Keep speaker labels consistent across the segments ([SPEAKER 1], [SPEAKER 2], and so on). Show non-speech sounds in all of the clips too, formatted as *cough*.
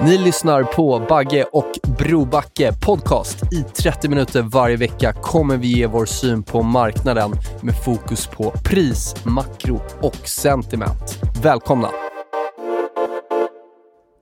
[SPEAKER 1] Ni lyssnar på Bagge och Brobacke Podcast. I 30 minuter varje vecka kommer vi ge vår syn på marknaden med fokus på pris, makro och sentiment. Välkomna!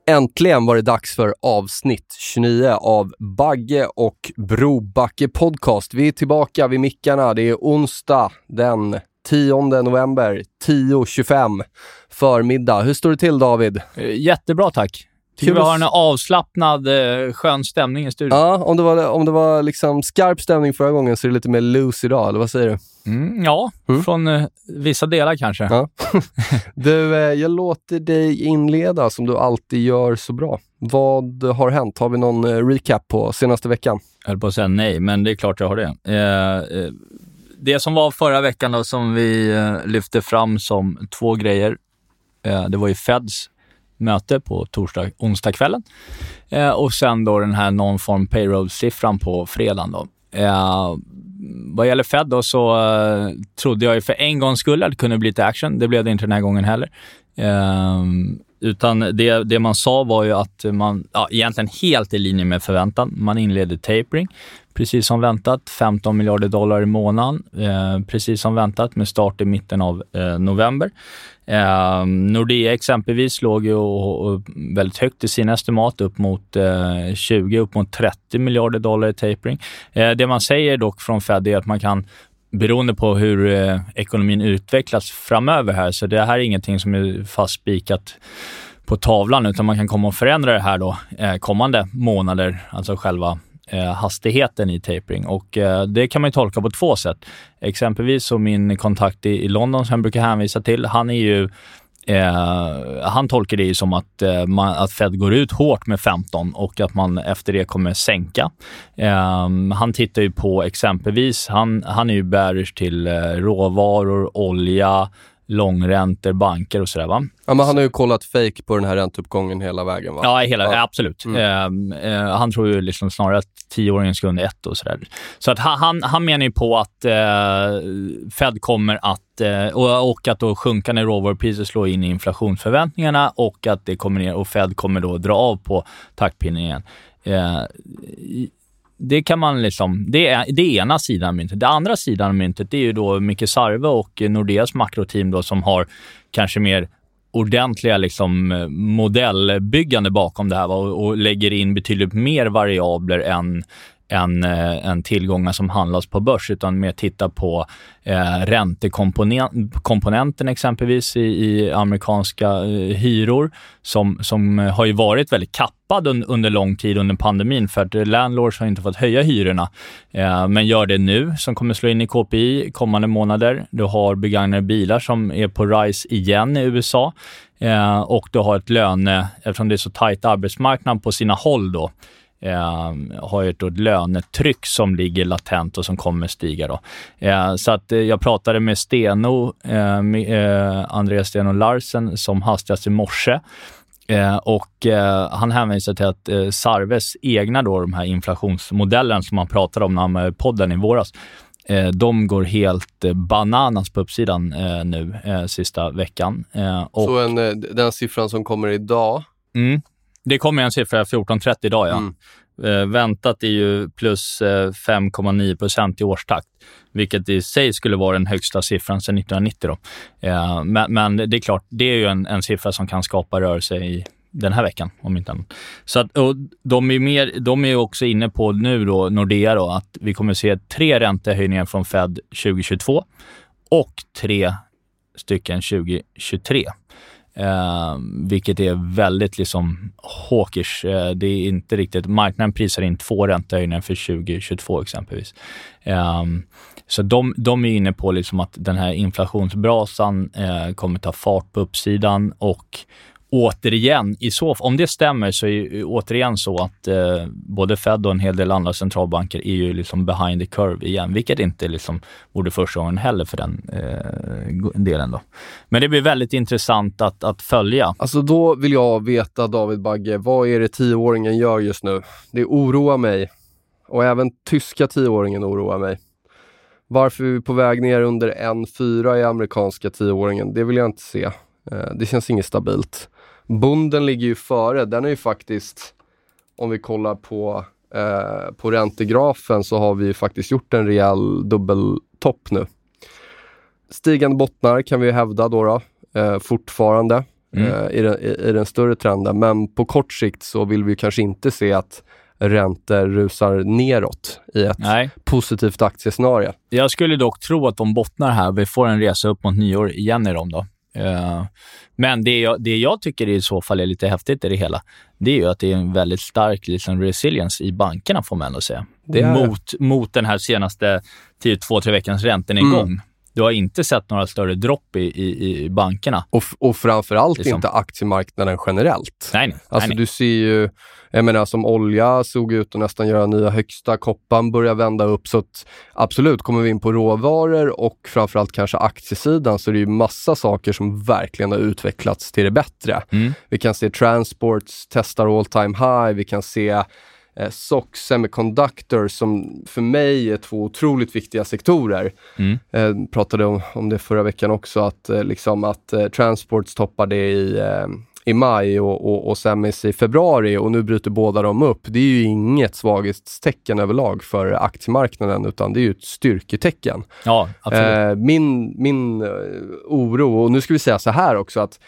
[SPEAKER 1] Äntligen var det dags för avsnitt 29 av Bagge och Brobacke Podcast. Vi är tillbaka vid mickarna. Det är onsdag den 10 november 10.25 förmiddag. Hur står det till David?
[SPEAKER 2] Eh, jättebra, tack. Tycker
[SPEAKER 1] Kul att
[SPEAKER 2] har en avslappnad, eh, skön stämning i studion.
[SPEAKER 1] Ja, om det var, om det var liksom skarp stämning förra gången så är det lite mer loose idag, eller vad säger du?
[SPEAKER 2] Mm, ja,
[SPEAKER 1] Mm.
[SPEAKER 2] från eh, vissa delar kanske.
[SPEAKER 1] Ja. *laughs* Du, eh, jag låter dig inleda som du alltid gör så bra. Vad har hänt? Har vi någon eh, recap på senaste veckan?
[SPEAKER 2] Jag höll på att säga nej, men det är klart jag har det. Eh, eh, det som var förra veckan då, som vi eh, lyfte fram som två grejer, eh, det var ju Feds möte på torsdag, onsdagskvällen eh, och sen då den här non-form payroll-siffran på fredagen. Då. Eh, vad gäller Fed då så eh, trodde jag ju för en gångs skull att det kunde bli lite action. Det blev det inte den här gången heller. Eh, utan det, det man sa var ju att man, ja, egentligen helt i linje med förväntan, man inledde tapering, precis som väntat. 15 miljarder dollar i månaden, eh, precis som väntat, med start i mitten av eh, november. Eh, Nordea exempelvis låg ju och, och väldigt högt i sina estimat, upp mot eh, 20, upp mot 30 miljarder dollar i tapering. Eh, det man säger dock från Fed är att man kan beroende på hur eh, ekonomin utvecklas framöver här, så det här är ingenting som är fastspikat på tavlan, utan man kan komma och förändra det här då eh, kommande månader, alltså själva eh, hastigheten i tapering. Och eh, det kan man ju tolka på två sätt. Exempelvis så min kontakt i, i London som jag brukar hänvisa till, han är ju Eh, han tolkar det ju som att, eh, man, att Fed går ut hårt med 15 och att man efter det kommer sänka. Eh, han tittar ju på exempelvis, han, han är ju bearish till eh, råvaror, olja, långräntor, banker och sådär. Va?
[SPEAKER 1] Ja, men han har ju kollat fake på den här ränteuppgången hela vägen va?
[SPEAKER 2] Ja, hela,
[SPEAKER 1] Ja.
[SPEAKER 2] absolut.
[SPEAKER 1] Mm.
[SPEAKER 2] Eh, eh, han tror ju liksom snarare att tioåringen ska under ett och sådär. Så att han, han, menar ju på att eh, Fed kommer att, eh, och, och att då sjunkande råvarupriser slår in i inflationsförväntningarna och att det kommer ner och Fed kommer då dra av på taktpinnen igen. Det kan man liksom, det är det är ena sidan av myntet. Den andra sidan av myntet det är ju då Micke Sarve och Nordeas makroteam då som har kanske mer ordentliga liksom, eh, modellbyggande bakom det här va? och, och lägger in betydligt mer variabler än än, eh, än tillgångar som handlas på börs, utan mer titta på eh, räntekomponenten exempelvis i, i amerikanska eh, hyror, som, som eh, har ju varit väldigt kappad un, under lång tid under pandemin, för att landlords har inte fått höja hyrorna, eh, men gör det nu, som kommer slå in i KPI kommande månader. Du har begagnade bilar som är på rise igen i USA. Eh, och du har ett löne, eftersom det är så tajt arbetsmarknad på sina håll då, eh, har ju ett, lönetryck som ligger latent och som kommer stiga. Då. Eh, så att eh, jag pratade med Steno, eh, med, eh, Andreas Steno Larsen som hastigast i morse. Eh, och eh, han hänvisar till att eh, Sarves egna då, de här inflationsmodellen som han pratade om när han var i podden i våras, eh, de går helt bananas på uppsidan nu sista veckan. Eh, och,
[SPEAKER 1] Så en, den siffran som kommer idag,
[SPEAKER 2] mm, det kommer en siffra 14.30 idag, ja.
[SPEAKER 1] Mm.
[SPEAKER 2] Eh, väntat är ju plus eh, 5,9 procent i årstakt, vilket i sig skulle vara den högsta siffran sedan 1990. Då. Eh, men, men, det är klart, det är ju en, en siffra som kan skapa rörelse i den här veckan, om inte annat. Så att, och de är mer, de är också inne på nu då, Nordea, då, att vi kommer se tre räntehöjningar från Fed 2022 och tre stycken 2023. Eh, vilket är väldigt liksom hawkish. Eh, det är inte riktigt, marknaden prisar in två räntehöjningar för 2022 exempelvis. Eh, så de, de är inne på liksom att den här inflationsbrasan eh, kommer ta fart på uppsidan och återigen, i så, om det stämmer så är det återigen så att eh, både Fed och en hel del andra centralbanker är ju liksom behind the curve igen, vilket inte liksom vore första gången heller för den eh, delen. Då. Men det blir väldigt intressant att, att följa.
[SPEAKER 1] Alltså då vill jag veta, David Bagge, vad är det tioåringen gör just nu? Det oroar mig. Och även tyska tioåringen oroar mig. Varför är vi på väg ner under 1,4 i amerikanska tioåringen? Det vill jag inte se. Eh, det känns inget stabilt. Bonden ligger ju före. Den är ju faktiskt, om vi kollar på, eh, på räntegrafen så har vi ju faktiskt gjort en rejäl dubbeltopp nu. Stigande bottnar kan vi hävda då, då eh, fortfarande mm. eh, i, den, i, i, den större trenden. Men på kort sikt så vill vi kanske inte se att räntor rusar neråt i ett Nej. positivt aktiescenario.
[SPEAKER 2] Jag skulle dock tro att de bottnar här. Vi får en resa upp mot nyår igen i dem då. Uh, men det jag, det jag tycker i så fall är lite häftigt i det hela, det är ju att det är en väldigt stark liksom, resilience i bankerna, får man ändå säga. Mot, mot den här senaste 10, 2-3 veckans räntenedgång. Mm. Du har inte sett några större dropp i, i, i bankerna.
[SPEAKER 1] Och, och framförallt liksom. inte aktiemarknaden generellt.
[SPEAKER 2] Nej, nej.
[SPEAKER 1] Alltså
[SPEAKER 2] nej,
[SPEAKER 1] du ser ju, jag menar som olja såg ut att nästan göra nya högsta, koppan börjar vända upp. Så att, absolut, kommer vi in på råvaror och framförallt kanske aktiesidan så är det ju massa saker som verkligen har utvecklats till det bättre. Mm. Vi kan se transports testar all time high, vi kan se eh, SOX Semiconductor som för mig är två otroligt viktiga sektorer. Mm. Eh, pratade om, om det förra veckan också, att, eh, liksom att eh, Transports toppade i eh, i maj och, och, och Semis i februari och nu bryter båda dem upp. Det är ju inget svaghetstecken överlag för aktiemarknaden utan det är ju ett styrketecken.
[SPEAKER 2] Ja,
[SPEAKER 1] eh, min, min oro, och nu ska vi säga så här också att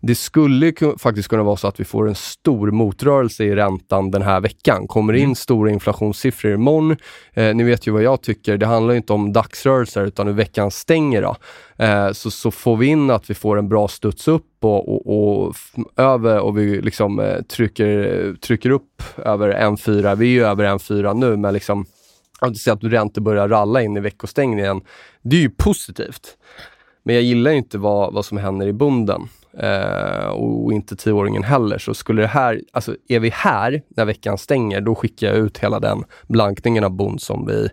[SPEAKER 1] det skulle faktiskt kunna vara så att vi får en stor motrörelse i räntan den här veckan. Kommer in mm. stora inflationssiffror imorgon. Eh, ni vet ju vad jag tycker. Det handlar inte om dagsrörelser utan hur veckan stänger. Då. Eh, så, så får vi in att vi får en bra studs upp och, och, och över och vi liksom eh, trycker, trycker upp över 1,4. Vi är ju över 1,4 nu men liksom att se att räntor börjar ralla in i veckostängningen. Det är ju positivt. Men jag gillar inte vad, vad som händer i bunden eh, och inte tioåringen heller. Så skulle det här, alltså är vi här när veckan stänger, då skickar jag ut hela den blankningen av bond som vi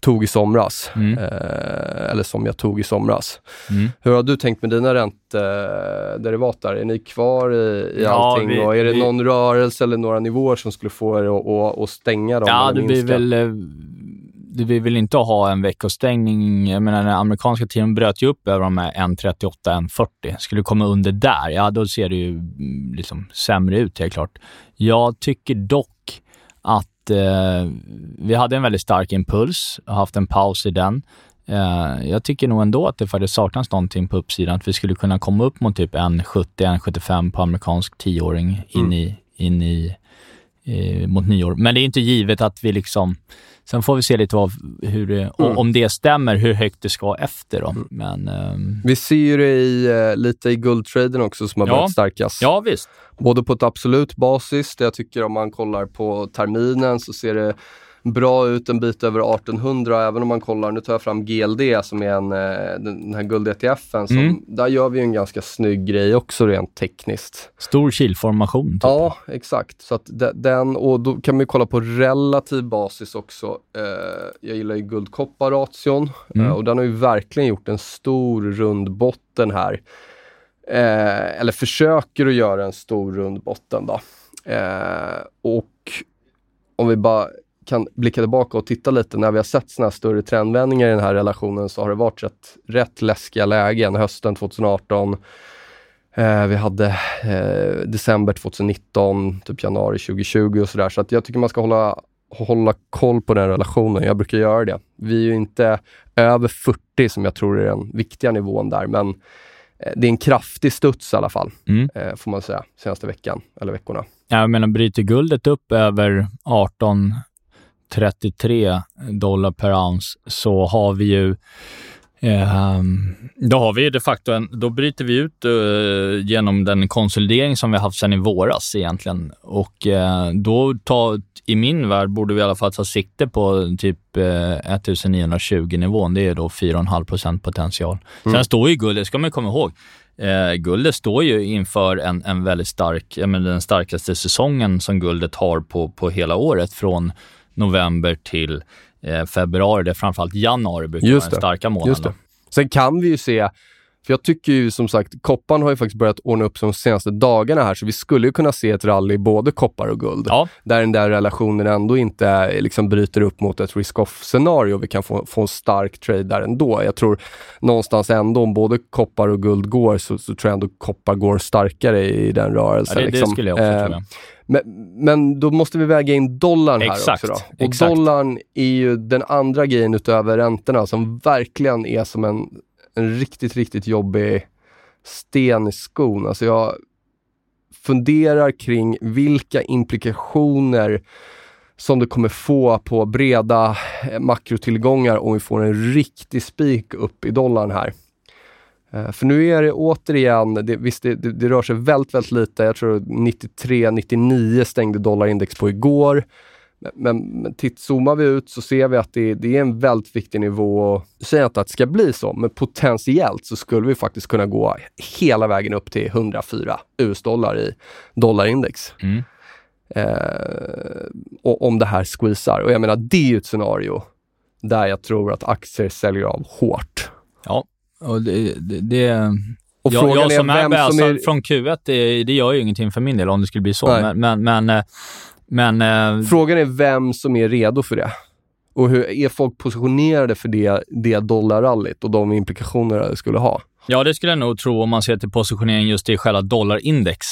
[SPEAKER 1] tog i somras. Mm. Eh, eller som jag tog i somras. Mm. Hur har du tänkt med dina räntederivat där? Är ni kvar i, i ja, allting? Vi, och är det vi, någon rörelse eller några nivåer som skulle få er att, att, att stänga dem?
[SPEAKER 2] Ja, det blir väl eh, vi vill inte ha en veckostängning. Jag menar, den amerikanska tiden bröt ju upp över de här 1.38, 1.40. Skulle det komma under där, ja då ser det ju mm, liksom sämre ut helt klart. Jag tycker dock att eh, vi hade en väldigt stark impuls och haft en paus i den. Eh, jag tycker nog ändå att det faktiskt saknas någonting på uppsidan. Att vi skulle kunna komma upp mot typ 1.70, 1.75 på amerikansk tioåring in mm. i, in i eh, mot nyår. Men det är inte givet att vi liksom Sen får vi se lite av hur det, mm. om det stämmer, hur högt det ska efter. Då. Mm. Men, um...
[SPEAKER 1] Vi ser ju det i, uh, lite i guldtraden också som har ja. börjat stärkas.
[SPEAKER 2] Ja, visst.
[SPEAKER 1] Både på ett absolut basis, där jag tycker om man kollar på terminen så ser det bra ut en bit över 1800 även om man kollar, nu tar jag fram GLD som är en, eh, den här guld-ETFen. Mm. Där gör vi en ganska snygg grej också rent tekniskt.
[SPEAKER 2] Stor kilformation. Typ.
[SPEAKER 1] Ja, exakt. Så den, och då kan man kolla på relativ basis också. Eh, jag gillar ju guld-koppar-ration mm. eh, och den har ju verkligen gjort en stor rund botten här. Eller försöker att göra en stor rund botten då. Och om vi bara kan blicka tillbaka och titta lite, när vi har sett såna här större trendvändningar i den här relationen så har det varit rätt, rätt läskiga lägen. Hösten 2018, Eh, vi hade eh, december 2019, typ januari 2020 och sådär. Så att jag tycker man ska hålla, hålla koll på den relationen. Jag brukar göra det. Vi är ju inte över 40 som jag tror är den viktiga nivån där, men eh, det är en kraftig studs i alla fall,
[SPEAKER 2] Mm.
[SPEAKER 1] eh, får man säga, senaste veckan eller veckorna.
[SPEAKER 2] Jag menar, bryter guldet upp över 18,33 dollar per ounce så har vi ju ehm, då har vi de facto en, då bryter vi ut eh, genom den konsolidering som vi haft sedan i våras egentligen. Och eh, då ta, i min värld borde vi i alla fall ta sikte på typ eh, 1920 nivån. Det är då 4,5 procent potential. Sen står ju guldet, ska man komma ihåg, Eh, guldet står ju inför en, en väldigt stark, ja, men den starkaste säsongen som guldet har på, på hela året från november till eh, februari. Det är framförallt januari brukar vara den starka månaden.
[SPEAKER 1] Just det. Sen kan vi ju se, för jag tycker ju som sagt, kopparn har ju faktiskt börjat ordna upp sig de senaste dagarna här, så vi skulle ju kunna se ett rally både koppar och guld.
[SPEAKER 2] Ja,
[SPEAKER 1] Där den där relationen ändå inte eh, liksom bryter upp mot ett risk-off-scenario. Vi kan få, få en stark trade där ändå. Jag tror någonstans ändå, om både koppar och guld går, så, så tror jag ändå koppar går starkare i den
[SPEAKER 2] ja
[SPEAKER 1] rörelsen.
[SPEAKER 2] det, det
[SPEAKER 1] liksom.
[SPEAKER 2] skulle jag också
[SPEAKER 1] Eh,
[SPEAKER 2] tro. ja.
[SPEAKER 1] men, men då måste vi väga in dollarn här
[SPEAKER 2] Exakt,
[SPEAKER 1] också. Då. Och
[SPEAKER 2] exakt.
[SPEAKER 1] dollarn är ju den andra grejen utöver räntorna som verkligen är som en, en riktigt, riktigt jobbig sten i skon. Alltså jag funderar kring vilka implikationer som det kommer få på breda eh, makrotillgångar om vi får en riktig spik upp i dollarn här. Eh, för nu är det återigen, det, visst det, det, det rör sig väldigt, väldigt lite. Jag tror 93-99 stängde dollarindex på igår. Men, men, titt, zoomar vi ut så ser vi att det, det är en väldigt viktig nivå. Jag säger inte att det ska bli så, men potentiellt så skulle vi faktiskt kunna gå hela vägen upp till 104 US-dollar i dollarindex.
[SPEAKER 2] Mm.
[SPEAKER 1] Eh, och, om det här squeezar. Och jag menar, det är ju ett scenario där jag tror att aktier säljer av hårt.
[SPEAKER 2] Ja, och det... det, det
[SPEAKER 1] Och
[SPEAKER 2] jag, jag som
[SPEAKER 1] är som är...
[SPEAKER 2] från Q1, det, det gör ju ingenting för min del om det skulle bli så.
[SPEAKER 1] Nej.
[SPEAKER 2] Men, men, men, eh, men eh,
[SPEAKER 1] Frågan är vem som är redo för det. Och hur är folk positionerade för det, det dollarrallyt och de implikationer det skulle ha?
[SPEAKER 2] Ja, det skulle jag nog tro om man ser till positionering just i själva dollarindex.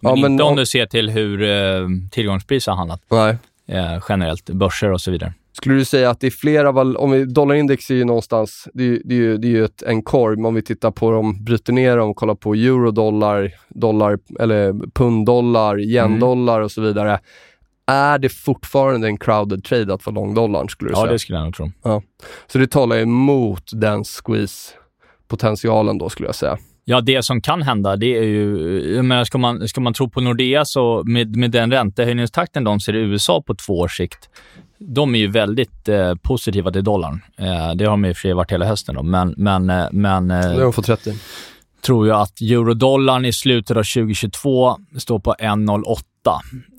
[SPEAKER 2] Men,
[SPEAKER 1] Ja, men
[SPEAKER 2] inte om
[SPEAKER 1] om-
[SPEAKER 2] du ser till hur eh, tillgångspris har handlat
[SPEAKER 1] Nej.
[SPEAKER 2] eh, generellt, börser och så vidare.
[SPEAKER 1] Skulle du säga att det är flera, val- om vi, dollarindex är ju någonstans, det är, det är ju, det är ju ett, en korg, men om vi tittar på dem, bryter ner dem, kollar på eurodollar, dollar, eller punddollar, yen-dollar och så vidare. Är det fortfarande en crowded trade att vara lång dollarn skulle du
[SPEAKER 2] Ja,
[SPEAKER 1] säga?
[SPEAKER 2] det skulle jag nog tro.
[SPEAKER 1] Så det talar emot den squeeze-potentialen då skulle jag säga.
[SPEAKER 2] Ja, det som kan hända, det är ju... Menar, ska, man, ska man tro på Nordea så med, med den räntehöjningstakten de ser i USA på två års sikt, de är ju väldigt eh, positiva till dollarn. Eh, det har de i och för sig varit hela hösten då, men, men, eh, men
[SPEAKER 1] Det har
[SPEAKER 2] eh,
[SPEAKER 1] de fått rätt i.
[SPEAKER 2] tror jag att eurodollarn i slutet av 2022 står på 1,08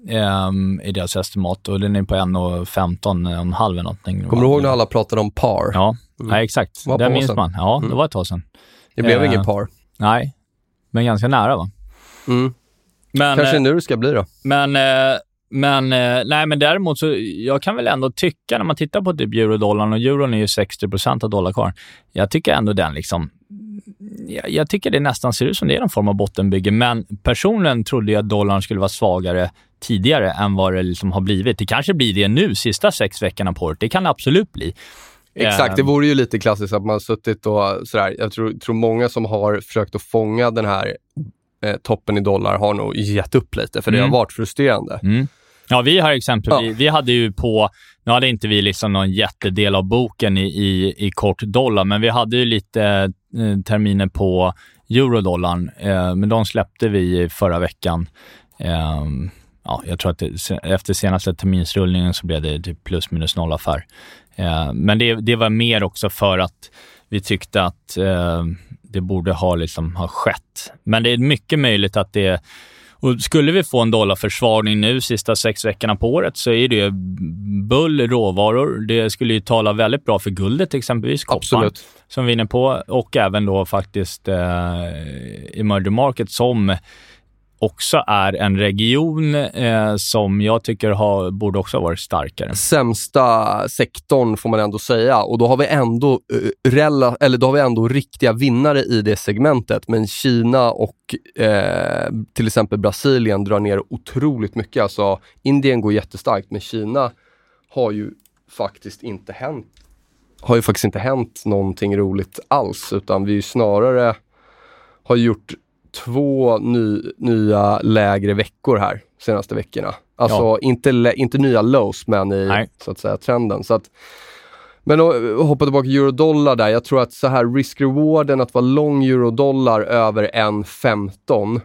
[SPEAKER 2] eh, i deras estimat och den är på 1,15,5 eller någonting.
[SPEAKER 1] Kommer du ihåg när alla pratade om par?
[SPEAKER 2] Ja, nej, exakt.
[SPEAKER 1] Var
[SPEAKER 2] Det minns
[SPEAKER 1] sen.
[SPEAKER 2] man. Ja, det
[SPEAKER 1] Mm.
[SPEAKER 2] var ett tag sedan.
[SPEAKER 1] Det blev
[SPEAKER 2] Eh,
[SPEAKER 1] ingen par.
[SPEAKER 2] Nej, men ganska nära va?
[SPEAKER 1] Mm.
[SPEAKER 2] Men,
[SPEAKER 1] Kanske
[SPEAKER 2] eh,
[SPEAKER 1] nu det ska bli då.
[SPEAKER 2] Men, eh, men, eh, nej, men däremot så, jag kan väl ändå tycka när man tittar på typ eurodollarn och euron är ju 60% av dollarkorgen. Jag tycker ändå den liksom, jag, jag tycker det nästan ser ut som det är någon form av bottenbygge, men personligen trodde jag att dollarn skulle vara svagare tidigare än vad det liksom har blivit. Det kanske blir det nu, sista sex veckorna på året. Det kan det absolut bli.
[SPEAKER 1] Exakt, det
[SPEAKER 2] Eh,
[SPEAKER 1] vore ju lite klassiskt att man suttit och sådär. Jag tror, tror många som har försökt att fånga den här eh, toppen i dollar har nog gett upp lite, för det
[SPEAKER 2] Mm.
[SPEAKER 1] har varit frustrerande.
[SPEAKER 2] Mm. Ja, vi har exempelvis,
[SPEAKER 1] Ja.
[SPEAKER 2] vi, vi hade ju på, nu hade inte vi liksom någon jättedel av boken i, i, i kort dollar, men vi hade ju lite eh, terminer på eurodollarn, eh, men de släppte vi förra veckan. Eh, ja, jag tror att det, efter senaste terminsrullningen så blev det typ plus minus noll affär. Eh, men det, det var mer också för att vi tyckte att eh, det borde ha, liksom, ha skett. Men det är mycket möjligt att det och skulle vi få en dollarförsvagning nu sista sex veckorna på året så är det bull råvaror. Det skulle ju tala väldigt bra för guldet exempelvis,
[SPEAKER 1] Absolut.
[SPEAKER 2] som vi är inne på och även då faktiskt eh, emerging market som också är en region eh, som jag tycker har, borde också ha varit starkare.
[SPEAKER 1] Sämsta sektorn får man ändå säga och då har vi ändå, eh, rela, eller då har vi ändå riktiga vinnare i det segmentet. Men Kina och eh, till exempel Brasilien drar ner otroligt mycket. Alltså, Indien går jättestarkt, men Kina har ju faktiskt inte hänt har ju faktiskt inte hänt någonting roligt alls, utan vi snarare har gjort två ny, nya lägre veckor här senaste veckorna. Alltså
[SPEAKER 2] Ja.
[SPEAKER 1] inte, inte nya lows, men i
[SPEAKER 2] Nej.
[SPEAKER 1] så att säga trenden. Så att, men att hoppa tillbaka till eurodollar där. Jag tror att så här risk-rewarden att vara lång eurodollar över 1,15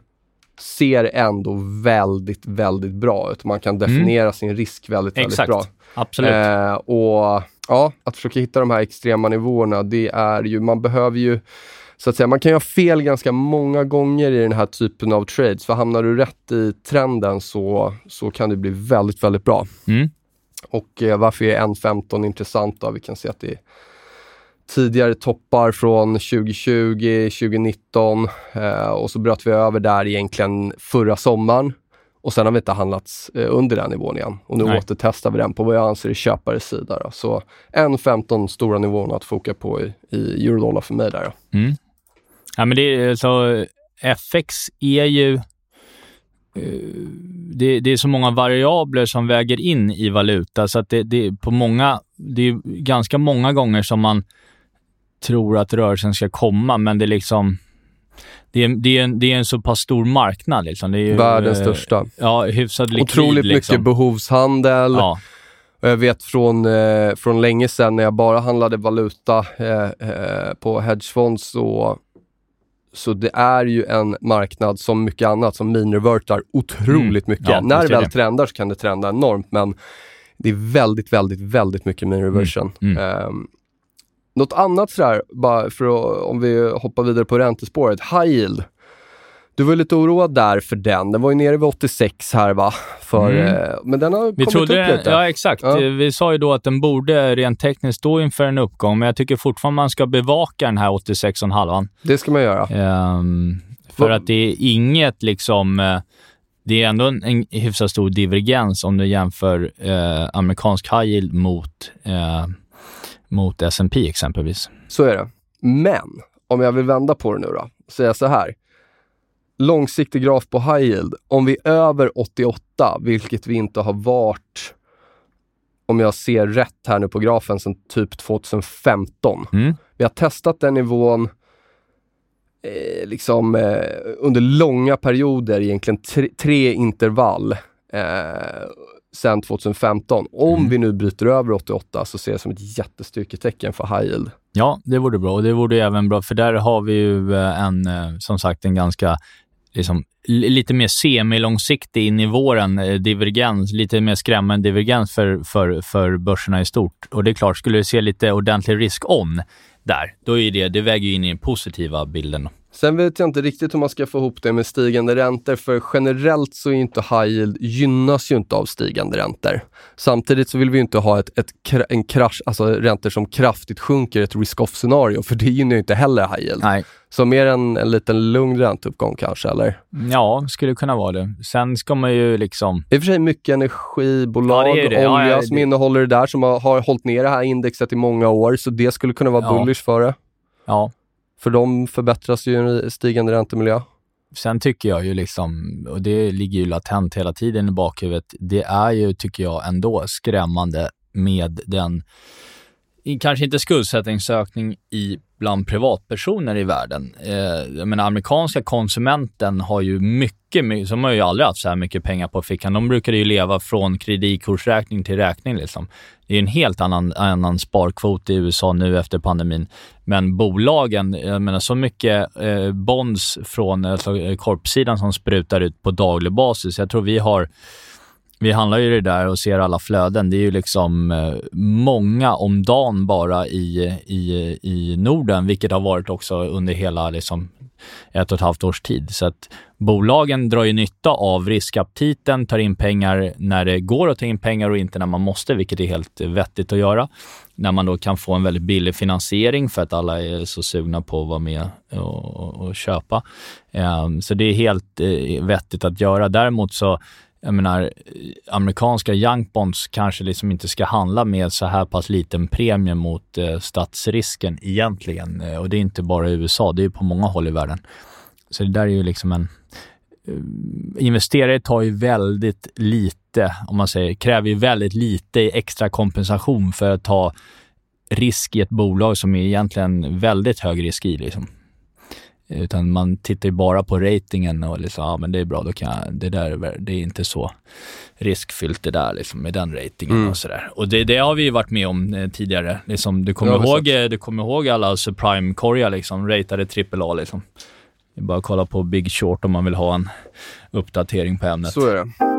[SPEAKER 1] ser ändå väldigt, väldigt bra ut. Man kan definiera sin risk väldigt, väldigt
[SPEAKER 2] Exakt.
[SPEAKER 1] bra.
[SPEAKER 2] Absolut.
[SPEAKER 1] Eh, och ja, att försöka hitta de här extrema nivåerna, det är ju, man behöver ju så att säga, man kan ju ha fel ganska många gånger i den här typen av trades, för hamnar du rätt i trenden så, så kan det bli väldigt, väldigt bra.
[SPEAKER 2] Mm.
[SPEAKER 1] Och eh, varför är 1.15 intressant då? Vi kan se att det är tidigare toppar från 2020, 2019 eh, och så bröt vi över där egentligen förra sommaren. Och sen har vi inte handlats eh, under den nivån igen. Och nu
[SPEAKER 2] Nej.
[SPEAKER 1] återtestar vi den på vad jag anser är köpares sida. Då. Så 1.15 stora nivån att foka på i, i eurodollar för mig där. Då.
[SPEAKER 2] Mm. Ja, men det är, så, FX är ju... eh, Det, det är så många variabler som väger in i valuta, så att det, det, är på många, det är ganska många gånger som man tror att rörelsen ska komma, men det är liksom... Det är, det är, en, det är en så pass stor marknad. Liksom. Ju,
[SPEAKER 1] Världens
[SPEAKER 2] eh,
[SPEAKER 1] största.
[SPEAKER 2] Ja, hyfsad likvid.
[SPEAKER 1] Otroligt
[SPEAKER 2] liksom.
[SPEAKER 1] mycket behovshandel.
[SPEAKER 2] Ja,
[SPEAKER 1] Och jag vet från, eh, från länge sedan när jag bara handlade valuta eh, eh, på hedgefond så, så det är ju en marknad som mycket annat som minrevertar otroligt mycket.
[SPEAKER 2] Mm. Ja,
[SPEAKER 1] när det väl trendar så kan det trenda enormt men det är väldigt, väldigt, väldigt mycket minreversion.
[SPEAKER 2] Mm,
[SPEAKER 1] Um, något annat sådär, bara för att, om vi hoppar vidare på räntespåret, high yield. Du var lite oroad där för den. Den var ju nere vid 86 här va? För,
[SPEAKER 2] Mm.
[SPEAKER 1] eh, men den har
[SPEAKER 2] Vi
[SPEAKER 1] kommit
[SPEAKER 2] trodde,
[SPEAKER 1] upp lite.
[SPEAKER 2] ja exakt.
[SPEAKER 1] Ja.
[SPEAKER 2] Vi sa ju då att den borde rent tekniskt stå inför en uppgång, men jag tycker fortfarande man ska bevaka den här 86,5.
[SPEAKER 1] Det ska man göra.
[SPEAKER 2] Ehm, för
[SPEAKER 1] Vad-
[SPEAKER 2] att det är inget liksom... eh, det är ändå en, en hyfsat stor divergens om du jämför eh, amerikansk high yield mot, eh, mot S&P exempelvis.
[SPEAKER 1] Så är det. Men om jag vill vända på det nu då, säga så här. Långsiktig graf på high yield. Om vi är över 88, vilket vi inte har varit, om jag ser rätt här nu på grafen, sedan typ 2015.
[SPEAKER 2] Mm.
[SPEAKER 1] Vi har testat den nivån eh, liksom eh, under långa perioder, egentligen tre, tre intervall eh, sedan 2015. Om
[SPEAKER 2] Mm.
[SPEAKER 1] vi nu bryter över 88 så ser jag det som ett jättestyrketecken för high yield.
[SPEAKER 2] Ja, det vore bra. Och det vore även bra, för där har vi ju eh, en, eh, som sagt, en ganska liksom, lite mer semilångsiktig in i våren eh, divergens, lite mer skrämmande divergens för, för, för börserna i stort. Och det är klart, skulle du se lite ordentlig risk-on där, då är det, det väger ju in i den positiva bilden.
[SPEAKER 1] Sen vet jag inte riktigt hur man ska få ihop det med stigande räntor, för generellt så är inte high yield, gynnas ju inte av stigande räntor. Samtidigt så vill vi ju inte ha ett, ett, en krasch, alltså räntor som kraftigt sjunker, ett risk-off-scenario, för det gynnar ju inte heller high yield.
[SPEAKER 2] Nej.
[SPEAKER 1] Så mer en, en liten lugn ränteuppgång kanske, eller?
[SPEAKER 2] Ja, skulle kunna vara det. Sen ska man ju liksom...
[SPEAKER 1] I och för sig mycket energibolag,
[SPEAKER 2] Ja, det det.
[SPEAKER 1] olja
[SPEAKER 2] Ja, ja,
[SPEAKER 1] som
[SPEAKER 2] det-
[SPEAKER 1] innehåller det där, som har, har hållit ner det här indexet i många år, så det skulle kunna vara
[SPEAKER 2] Ja.
[SPEAKER 1] bullish för det.
[SPEAKER 2] Ja,
[SPEAKER 1] för de förbättras ju i en stigande räntemiljö.
[SPEAKER 2] Sen tycker jag ju liksom, och det ligger ju latent hela tiden i bakhuvudet, det är ju, tycker jag, ändå skrämmande med den, kanske inte skuldsättningsökning i bland privatpersoner i världen. Eh, men amerikanska konsumenten har ju mycket, som har ju aldrig haft så här mycket pengar på fickan. De brukade ju leva från kreditkortsräkning till räkning. Liksom. Det är en helt annan, annan sparkvot i USA nu efter pandemin. Men bolagen, jag menar så mycket eh, bonds från eh, alltså, eh, korpsidan som sprutar ut på daglig basis. Jag tror vi har vi handlar ju det där och ser alla flöden. Det är ju liksom eh, många om dagen bara i, i, i Norden, vilket har varit också under hela liksom, ett och ett halvt års tid. Så att bolagen drar ju nytta av riskaptiten, tar in pengar när det går att ta in pengar och inte när man måste, vilket är helt vettigt att göra. När man då kan få en väldigt billig finansiering för att alla är så sugna på att vara med och, och köpa. Um, så det är helt uh, vettigt att göra. Däremot så jag menar, eh, amerikanska junk bonds kanske liksom inte ska handla med så här pass liten premie mot eh, statsrisken egentligen. Eh, och det är inte bara i USA, det är på många håll i världen. Så det där är ju liksom en... Eh, investerare tar ju väldigt lite, om man säger, kräver ju väldigt lite i extra kompensation för att ta risk i ett bolag som är egentligen väldigt hög risk i. Liksom. Utan man tittar ju bara på ratingen och liksom, ja men det är bra, då kan jag, det där det är inte så riskfyllt det där liksom med den ratingen mm. och sådär. Och det, det har vi ju varit med om eh, tidigare. Liksom, du, kommer ihåg, eh, du kommer ihåg alla subprime-korgar liksom, ratade AAA liksom. Det är bara att kolla på Big Short om man vill ha en uppdatering på ämnet.
[SPEAKER 1] Så är det.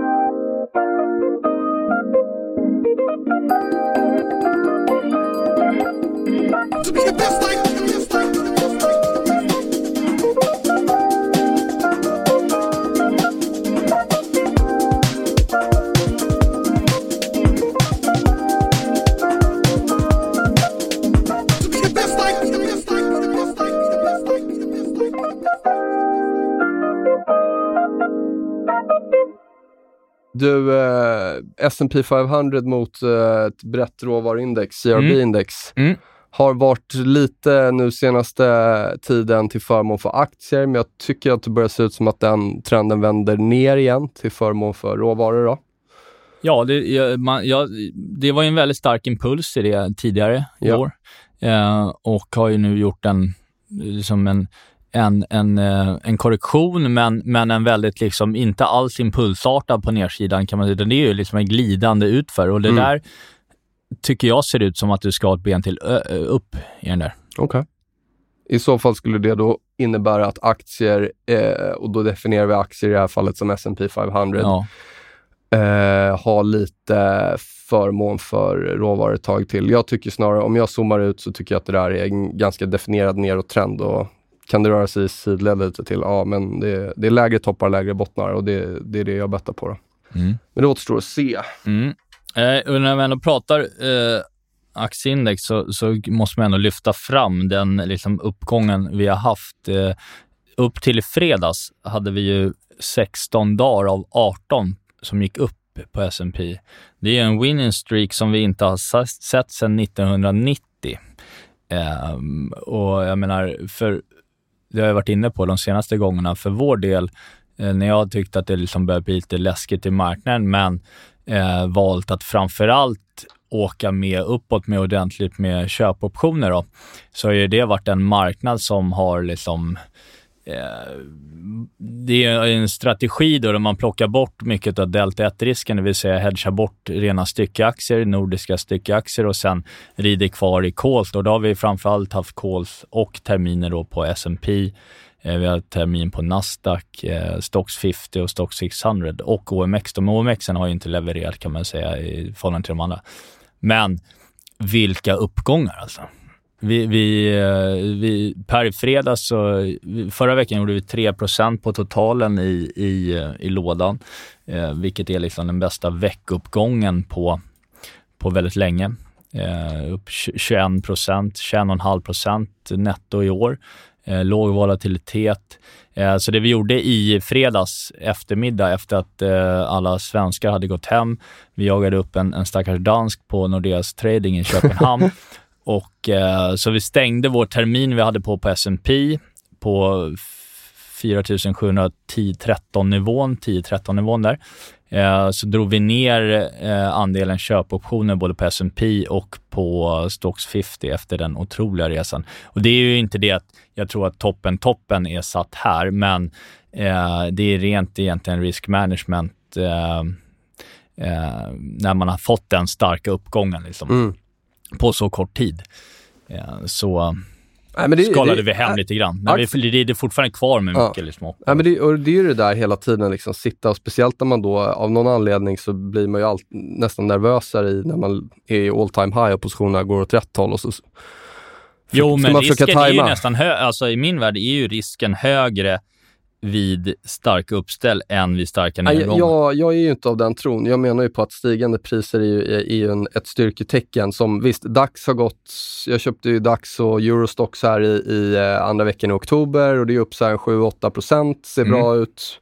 [SPEAKER 1] Du, eh, S&P 500 mot eh, ett brett råvaruindex, CRB-index, mm. mm. har varit lite nu senaste tiden till förmån för aktier, men jag tycker att det börjar se ut som att den trenden vänder ner igen till förmån för råvaror. Då.
[SPEAKER 2] Ja, det, jag, man, jag, det var en väldigt stark impuls i det tidigare i ja. år eh, och har ju nu gjort en, liksom en en, en, eh, en korrektion, men, men en väldigt, liksom, inte alls impulsartad på nedsidan kan man säga. Det är ju liksom en glidande utför och det mm. där tycker jag ser ut som att du ska ha ett ben till upp i den där.
[SPEAKER 1] Okej. Okay. I så fall skulle det då innebära att aktier, eh, och då definierar vi aktier i det här fallet som S&P 500, ja. eh, har lite förmån för råvaror ett tag till. Jag tycker snarare, om jag zoomar ut så tycker jag att det där är en ganska definierad nedåttrend och kan det röra sig i sidled lite till, ja men det, det är lägre toppar, lägre bottnar och det, det är det jag bettar på. Mm. Men det återstår att se.
[SPEAKER 2] Mm. Eh, när vi ändå pratar eh, aktieindex så, så, måste man ändå lyfta fram den liksom, uppgången vi har haft. Eh, upp till i fredags hade vi ju 16 dagar av 18 som gick upp på S&P. Det är en winning streak som vi inte har sett sedan 1990. Um, och jag menar, för det har jag varit inne på de senaste gångerna. För vår del, eh, när jag tyckte att det liksom började bli lite läskigt i marknaden, men eh, valt att framförallt åka med uppåt med ordentligt med köpoptioner då, så har ju det varit en marknad som har liksom Eh, Eh, det är en strategi då där man plockar bort mycket av delta 1-risken, det vill säga hedgar bort rena styckeaktier, nordiska styckeaktier och sen rider kvar i calls. Och då har vi framförallt haft calls och terminer då på S&P. Eh, vi har termin på Nasdaq, eh, Stocks 50 och Stocks 600 och OMX. De OMX har ju inte levererat kan man säga i förhållande till de andra. Men vilka uppgångar alltså. Vi, vi, eh, vi, per fredag så, förra veckan gjorde vi 3% på totalen i, i, i lådan, eh, vilket är liksom den bästa veckuppgången på, på väldigt länge. Eh, upp 21 procent, 21,5 procent netto i år. Eh, låg volatilitet. Eh, så det vi gjorde i fredags eftermiddag efter att eh, alla svenskar hade gått hem, vi jagade upp en, en stackars dansk på Nordeas Trading i *laughs* Köpenhamn och, eh, så vi stängde vår termin vi hade på på S&P på 4710-13 nivån, 10-13 nivån där. Eh, så drog vi ner eh, andelen köpoptioner både på S&P och på Stocks 50 efter den otroliga resan. Och det är ju inte det att jag tror att toppen, toppen är satt här, men eh, det är rent egentligen risk management eh, eh, när man har fått den starka uppgången. Liksom. Mm på så kort tid. Så
[SPEAKER 1] Nej, det,
[SPEAKER 2] skalade
[SPEAKER 1] det,
[SPEAKER 2] vi hem lite grann. Men vi rider fortfarande kvar med
[SPEAKER 1] Ja.
[SPEAKER 2] mycket liksom.
[SPEAKER 1] Ja, men det, och det är ju det där hela tiden, liksom, sitta och speciellt när man då av någon anledning så blir man ju allt, nästan nervösare i när man är i all time high och positionerna går åt rätt håll. Och så,
[SPEAKER 2] Jo, men risken är ju nästan hö- alltså i min värld är ju risken högre vid starka uppställ än vid starka nedgångar.
[SPEAKER 1] jag, jag är ju inte av den tron. Jag menar ju på att stigande priser är ju, är, ju en, ett styrketecken som visst, DAX har gått, jag köpte ju DAX och Eurostox här i, i eh, andra veckan i oktober och det är upp så här 7-8 procent, ser
[SPEAKER 2] Mm.
[SPEAKER 1] bra ut.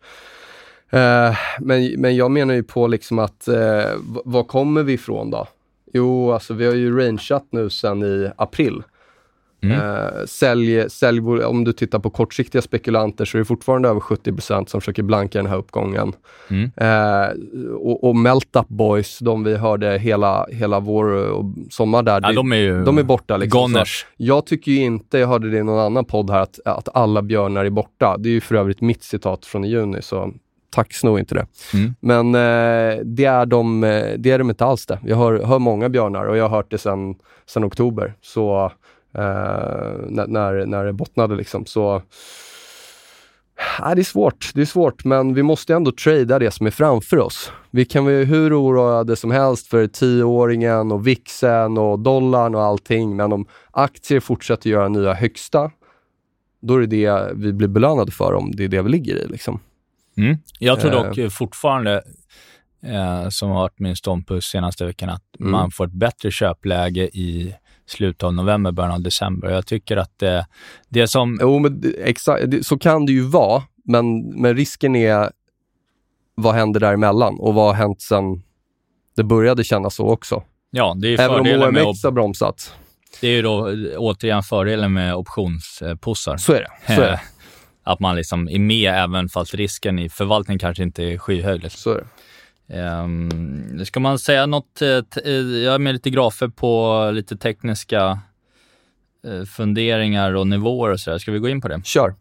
[SPEAKER 1] Eh, men, men jag menar ju på liksom att, eh, var kommer vi ifrån då? Jo, alltså vi har ju rangeat nu sedan i april.
[SPEAKER 2] Mm.
[SPEAKER 1] Eh, sälj, sälj, om du tittar på kortsiktiga spekulanter så är det fortfarande över 70% som försöker blanka den här uppgången.
[SPEAKER 2] Mm.
[SPEAKER 1] Eh, och, och Melt Up Boys, de vi hörde hela, hela vår och sommar där,
[SPEAKER 2] Ja,
[SPEAKER 1] det-
[SPEAKER 2] de är ju
[SPEAKER 1] de är borta. Liksom. jag tycker ju inte, jag hörde det i någon annan podd här, att, att alla björnar är borta. Det är ju för övrigt mitt citat från i juni, så tack sno inte det.
[SPEAKER 2] Mm.
[SPEAKER 1] Men eh, det, är de, eh, det är de inte alls det. Jag hör, hör många björnar och jag har hört det sedan oktober. Så eh, när, när, när det bottnade liksom. Så Ja, det är svårt, det är svårt, men vi måste ändå trada det som är framför oss. Vi kan vara hur oroade som helst för tioåringen och vixen och dollarn och allting, men om aktier fortsätter göra nya högsta, då är det det vi blir belönade för om det är det vi ligger i. Liksom.
[SPEAKER 2] Mm. Jag tror
[SPEAKER 1] Eh.
[SPEAKER 2] dock eh, fortfarande, eh, som har varit min ståndpunkt senaste veckan, att
[SPEAKER 1] Mm.
[SPEAKER 2] man får ett bättre köpläge i slutet av november, början av december. Jag tycker att eh, det som...
[SPEAKER 1] Jo, men det- exakt, det- så kan det ju vara, men, men risken är vad händer däremellan och vad har hänt sen det började kännas så också.
[SPEAKER 2] Ja, det är
[SPEAKER 1] Även om
[SPEAKER 2] fördelen med...
[SPEAKER 1] OMX har bromsat.
[SPEAKER 2] Det är ju då eh, återigen fördelen med optionspussar.
[SPEAKER 1] Så är det. Så är det. *laughs*
[SPEAKER 2] Att man liksom är med även fast risken i förvaltning kanske inte är skyhög.
[SPEAKER 1] Så är det.
[SPEAKER 2] Um, ska man säga något? eh, eh, Jag har med lite grafer på lite tekniska eh, funderingar och nivåer och sådär. Ska vi gå in på det?
[SPEAKER 1] Kör.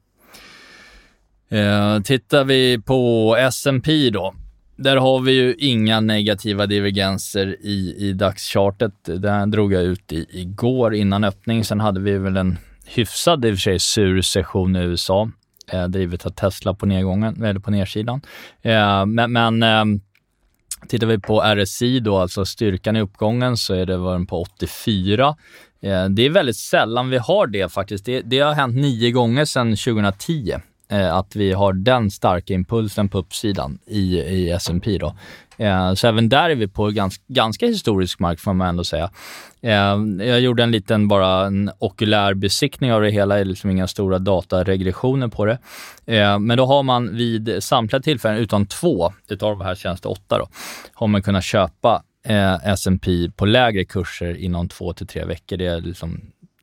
[SPEAKER 2] Eh, tittar vi på S&P då. Där har vi ju inga negativa divergenser i, i dagschartet. Det drog jag ut i, igår innan öppning. Sen hade vi väl en hyfsad, i och för sig sur session i USA, eh, drivet av Tesla på nedgången, eller på nedsidan. Eh, men men eh, tittar vi på RSI då, alltså styrkan i uppgången, så är det var den på 84. Eh, det är väldigt sällan vi har det faktiskt. Det, det har hänt nio gånger sedan 2010 Eh, att vi har den starka impulsen på uppsidan i, i S&P då. Eh, så även där är vi på ganska, ganska historisk mark får man ändå säga. Eh, jag gjorde en liten bara en okulär besiktning av det hela, det är liksom inga stora dataregressioner på det. Eh, men då har man vid samtliga tillfällen, utom två utav de här tjänste åtta då, har man kunnat köpa eh, S&P på lägre kurser inom två till tre veckor. Det är liksom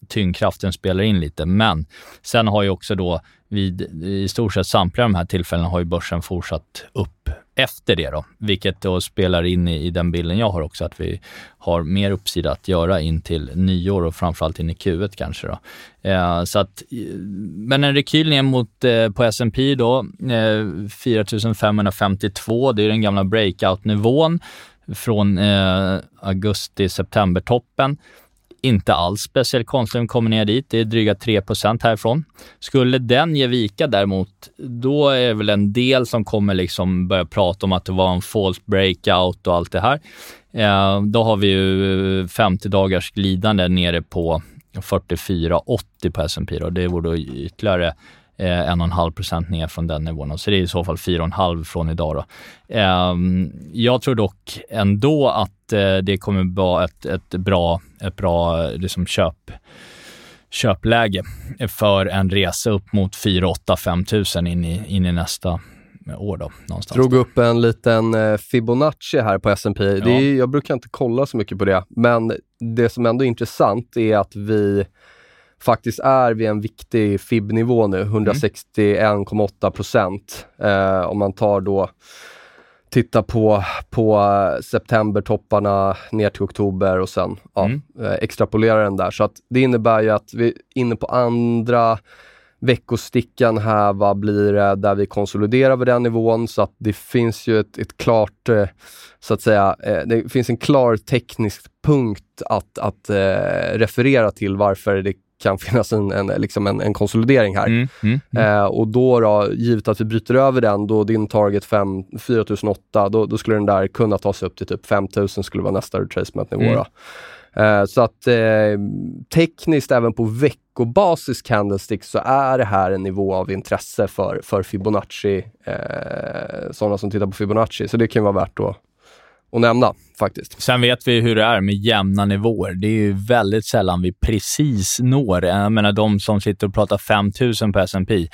[SPEAKER 2] tyngdkraften spelar in lite, men sen har ju också då vid i stort sett samtliga de här tillfällena har ju börsen fortsatt upp efter det då, vilket då spelar in i, i den bilden jag har också, att vi har mer uppsida att göra in till nyår och framförallt in i Q1 kanske då. Eh, så att, eh, men en rekyl ner mot eh, på S&P då, eh, 4552, det är den gamla breakout-nivån från eh, augusti-september-toppen inte alls speciellt konstigt om vi kommer ner dit. Det är dryga 3% härifrån. Skulle den ge vika däremot, då är det väl en del som kommer liksom börja prata om att det var en false breakout och allt det här. Eh, då har vi ju eh, 50 dagars glidande nere på 44,80 på S&P då. Det vore då ytterligare eh, 1,5 procent ner från den nivån. Så det är i så fall 4,5 från idag. Då. Eh, jag tror dock ändå att eh, det kommer vara ett, ett bra, ett bra liksom köp, köpläge för en resa upp mot 4 8 5 tusen in i, in i nästa år. Då, någonstans.
[SPEAKER 1] Drog upp en liten eh, Fibonacci här på S&P. Det är, jag brukar inte kolla så mycket på det, men det som ändå är intressant är att vi faktiskt är vid en viktig FIB-nivå nu, 161,8 procent. Eh, om man tar då, tittar på, på septembertopparna ner till oktober och sen ja,
[SPEAKER 2] Mm.
[SPEAKER 1] eh, extrapolerar den där. Så att det innebär ju att vi är inne på andra veckostickan här, vad blir det, där vi konsoliderar vid den nivån så att det finns ju ett, ett klart, eh, så att säga, eh, det finns en klar teknisk punkt att, att eh, referera till varför det kan finnas en, en, liksom en, en konsolidering här.
[SPEAKER 2] Mm, mm, mm.
[SPEAKER 1] Eh, och då, då, givet att vi bryter över den, då din target 5, 4008, då, då skulle den där kunna ta sig upp till typ 5000 skulle vara nästa retracement-nivå.
[SPEAKER 2] Mm.
[SPEAKER 1] Eh, så att eh, tekniskt, även på veckobasis candlestick, så är det här en nivå av intresse för, för Fibonacci, eh, sådana som tittar på Fibonacci. Så det kan vara värt att, att nämna faktiskt.
[SPEAKER 2] Sen vet vi hur det är med jämna nivåer. Det är ju väldigt sällan vi precis når. Jag menar, de som sitter och pratar 5000 på S&P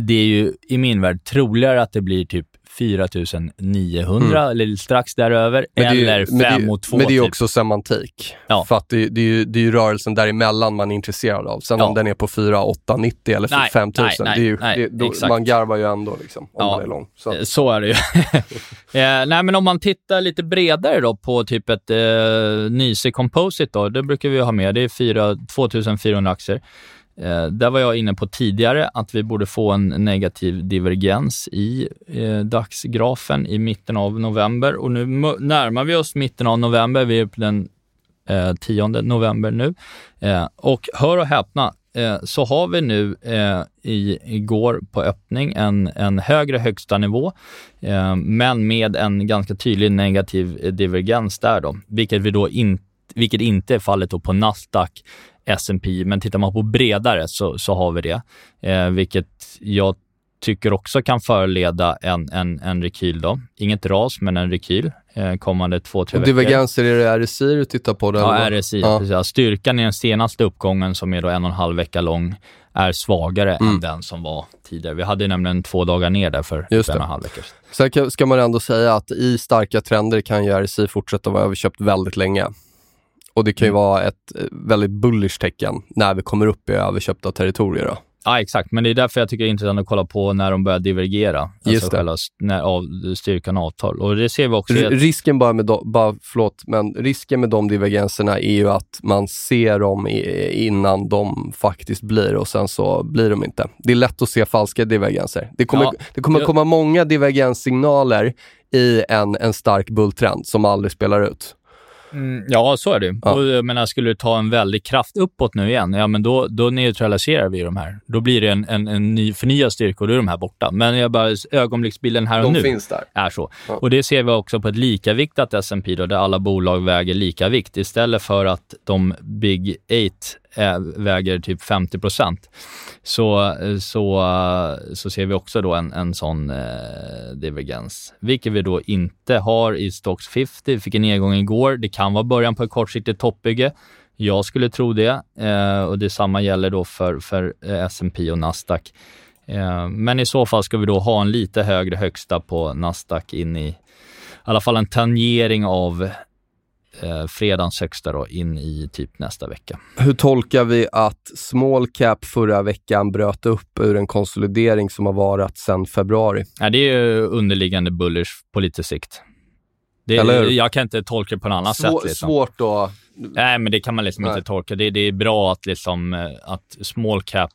[SPEAKER 2] det är ju i min värld troligare att det blir typ 4900 eller strax däröver,
[SPEAKER 1] Mm.
[SPEAKER 2] Eller
[SPEAKER 1] men det är
[SPEAKER 2] 5
[SPEAKER 1] ju-
[SPEAKER 2] mot 2
[SPEAKER 1] Men det är ju
[SPEAKER 2] typ.
[SPEAKER 1] också semantik.
[SPEAKER 2] Ja.
[SPEAKER 1] För att det, det, är ju, det är ju rörelsen däremellan man är intresserad av. Sen
[SPEAKER 2] Ja.
[SPEAKER 1] om den är på 4, 8, 90 eller
[SPEAKER 2] Nej,
[SPEAKER 1] 5000,
[SPEAKER 2] nej,
[SPEAKER 1] det är ju,
[SPEAKER 2] nej,
[SPEAKER 1] det, då,
[SPEAKER 2] exakt.
[SPEAKER 1] man garvar ju ändå liksom, om
[SPEAKER 2] Ja.
[SPEAKER 1] man är lång. Så.
[SPEAKER 2] Eh, Så är det ju. *laughs* eh, nej, men om man tittar lite bredare då på typ ett eh, Nyse Composite då, det brukar vi ha med. Det är 4, 2400 aktier. Eh, där var jag inne på tidigare att vi borde få en negativ divergens i eh, dagsgrafen i mitten av november och nu närmar vi oss mitten av november. Vi är på den eh, 10 november nu. Eh, och hör och häpna, eh, så har vi nu eh, i, igår på öppning en, en högre högsta nivå, men med en ganska tydlig negativ divergens där då, vilket, vi då inte vilket inte är fallet då på Nasdaq, S&P, men tittar man på bredare så, så har vi det, eh, vilket jag tycker också kan föreleda en, en, en rekyl då. Inget ras, men en rekyl eh, kommande två, tre
[SPEAKER 1] Och
[SPEAKER 2] veckor.
[SPEAKER 1] divergenser, är det RSI du tittar på? Där,
[SPEAKER 2] Ja? RSI.
[SPEAKER 1] Ja.
[SPEAKER 2] Precis. Styrkan i den senaste uppgången, som är då en och en halv vecka lång, är svagare
[SPEAKER 1] Mm.
[SPEAKER 2] än den som var tidigare. Vi hade nämligen två dagar ner där för
[SPEAKER 1] Just
[SPEAKER 2] en och en halv vecka sedan.
[SPEAKER 1] Sen ska man ändå säga att i starka trender kan ju RSI fortsätta vara överköpt väldigt länge. Och det kan ju
[SPEAKER 2] Mm.
[SPEAKER 1] vara ett eh, väldigt bullish tecken när vi kommer upp i överköpta territorier. Då.
[SPEAKER 2] Ja, exakt. Men det är därför jag tycker det är intressant att kolla på när de börjar divergera.
[SPEAKER 1] Just
[SPEAKER 2] alltså själva när av, styrkan och avtal. Och det ser vi också
[SPEAKER 1] R- risken bara med, de, bara, förlåt, men risken med de divergenserna är ju att man ser dem i, innan de faktiskt blir och sen så blir de inte. Det är lätt att se falska divergenser. Det kommer,
[SPEAKER 2] Ja.
[SPEAKER 1] det kommer komma många divergenssignaler i en, en stark bulltrend som aldrig spelar ut.
[SPEAKER 2] Mm, ja, så är det.
[SPEAKER 1] Ja.
[SPEAKER 2] Och jag menar, skulle du ta en väldig kraft uppåt nu igen, ja men då, då neutraliserar vi de här. Då blir det en, en, en ny förnyad styrka och då är de här borta. Men jag bara, ögonblicksbilden här och
[SPEAKER 1] De
[SPEAKER 2] nu.
[SPEAKER 1] finns där.
[SPEAKER 2] är så.
[SPEAKER 1] Ja.
[SPEAKER 2] Och det ser vi också på ett likaviktat S&P då, där alla bolag väger lika vikt istället för att de Big Eight Eh, väger typ 50 så, eh, så, eh, så ser vi också då en, en sån eh, divergens, vilket vi då inte har i Stocks 50. Vi fick en nedgång igår. Det kan vara början på ett kortsiktigt toppbygge. Jag skulle tro det eh, och detsamma gäller då för, för S&P och Nasdaq. Eh, Men i så fall ska vi då ha en lite högre högsta på Nasdaq in i, i alla fall en tangering av eh, fredagens högsta då in i typ nästa vecka.
[SPEAKER 1] Hur tolkar vi att small cap förra veckan bröt upp ur en konsolidering som har varit sedan februari?
[SPEAKER 2] Ja, det är ju underliggande bullish på lite sikt. Det,
[SPEAKER 1] Eller hur?
[SPEAKER 2] jag kan inte tolka det på något annat
[SPEAKER 1] Svår,
[SPEAKER 2] sätt. Liksom.
[SPEAKER 1] Svårt då.
[SPEAKER 2] Nej, men det kan man liksom
[SPEAKER 1] Nej.
[SPEAKER 2] inte tolka. Det, det är bra att, liksom, eh, att small cap,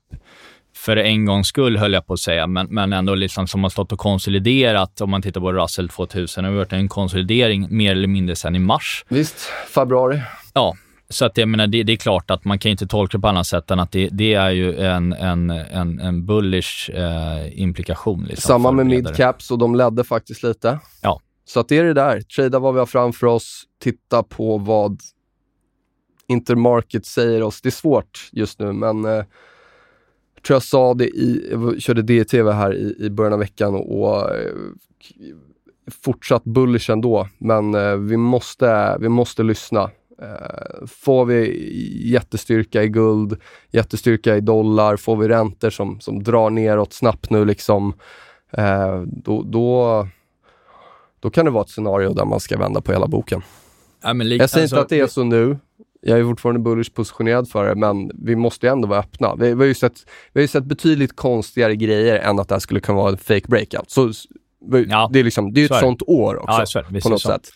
[SPEAKER 2] för en gångs skull höll jag på att säga, men, men ändå liksom som har stått och konsoliderat, om man tittar på Russell 2000, det har varit en konsolidering mer eller mindre sedan i mars.
[SPEAKER 1] Visst, februari.
[SPEAKER 2] Ja, så att jag menar, det, det är klart att man kan inte tolka det på annat sätt än att det, det är ju en, en, en, en bullish eh, implikation. Liksom,
[SPEAKER 1] Samma med midcaps och de ledde faktiskt lite.
[SPEAKER 2] Ja.
[SPEAKER 1] Så att det är det där. Trada vad vi har framför oss, titta på vad Intermarket säger oss. Det är svårt just nu, men eh, tror jag sa det i, jag körde DTV här i, i början av veckan och eh, fortsatt bullish ändå, men eh, vi, måste, vi måste lyssna. Eh, får vi jättestyrka i guld, jättestyrka i dollar, får vi räntor som, som drar neråt snabbt nu liksom, eh, då, då, då kan det vara ett scenario där man ska vända på hela boken.
[SPEAKER 2] Ja,
[SPEAKER 1] Jag säger
[SPEAKER 2] alltså,
[SPEAKER 1] inte att det är så nu. Jag är fortfarande bullish positionerad för det, men vi måste ju ändå vara öppna. Vi, vi, har, ju sett, vi har ju sett betydligt konstigare grejer än att det här skulle kunna vara en fake breakout. Så
[SPEAKER 2] Ja,
[SPEAKER 1] det är, liksom, det ju
[SPEAKER 2] så
[SPEAKER 1] ett
[SPEAKER 2] är det.
[SPEAKER 1] sånt år också,
[SPEAKER 2] Ja, det.
[SPEAKER 1] På
[SPEAKER 2] det
[SPEAKER 1] något
[SPEAKER 2] så.
[SPEAKER 1] sätt.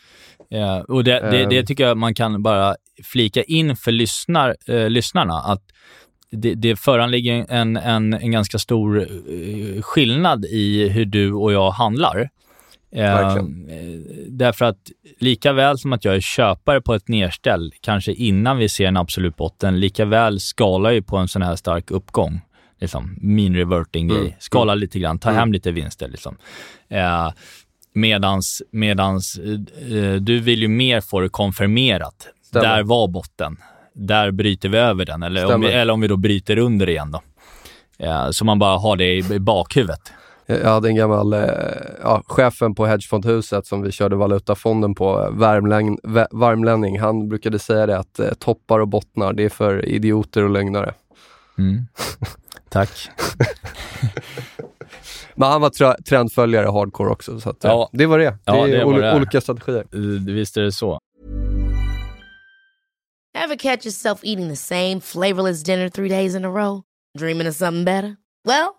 [SPEAKER 2] Ja, och det, det, det
[SPEAKER 1] Ehm.
[SPEAKER 2] tycker jag man kan bara flika in för lyssnar, eh, lyssnarna, att det, det föranligger en, en, en ganska stor eh, skillnad i hur du och jag handlar. Eh, därför att lika väl som att jag är köpare på ett nedställ, kanske innan vi ser en absolut botten, lika väl skalar jag på en sån här stark uppgång. Liksom, mean reverting grej. Mm. Skala lite grann, ta mm. hem lite vinster. Liksom. Eh, medans medans eh, du vill ju mer få det konfirmerat. Stämmer. Där var botten. Där bryter vi över den, eller om vi, eller om vi då bryter under igen. Då. Eh, så man bara har det i, i bakhuvudet.
[SPEAKER 1] Jag hade en gammal, eh, ja, chefen på hedgefondhuset som vi körde valutafonden på, värmlän, varmlänning, han brukade säga det att eh, toppar och bottnar, det är för idioter och lögnare.
[SPEAKER 2] Mm. *laughs* Tack.
[SPEAKER 1] Men han var trendföljare hardcore också, så att, ja. Eh, det var det. Det ja, är det ol det. olika strategier.
[SPEAKER 2] Visst är det så.
[SPEAKER 3] Have catch yourself eating the same flavorless dinner three days in a row? Dreaming of something better? Well,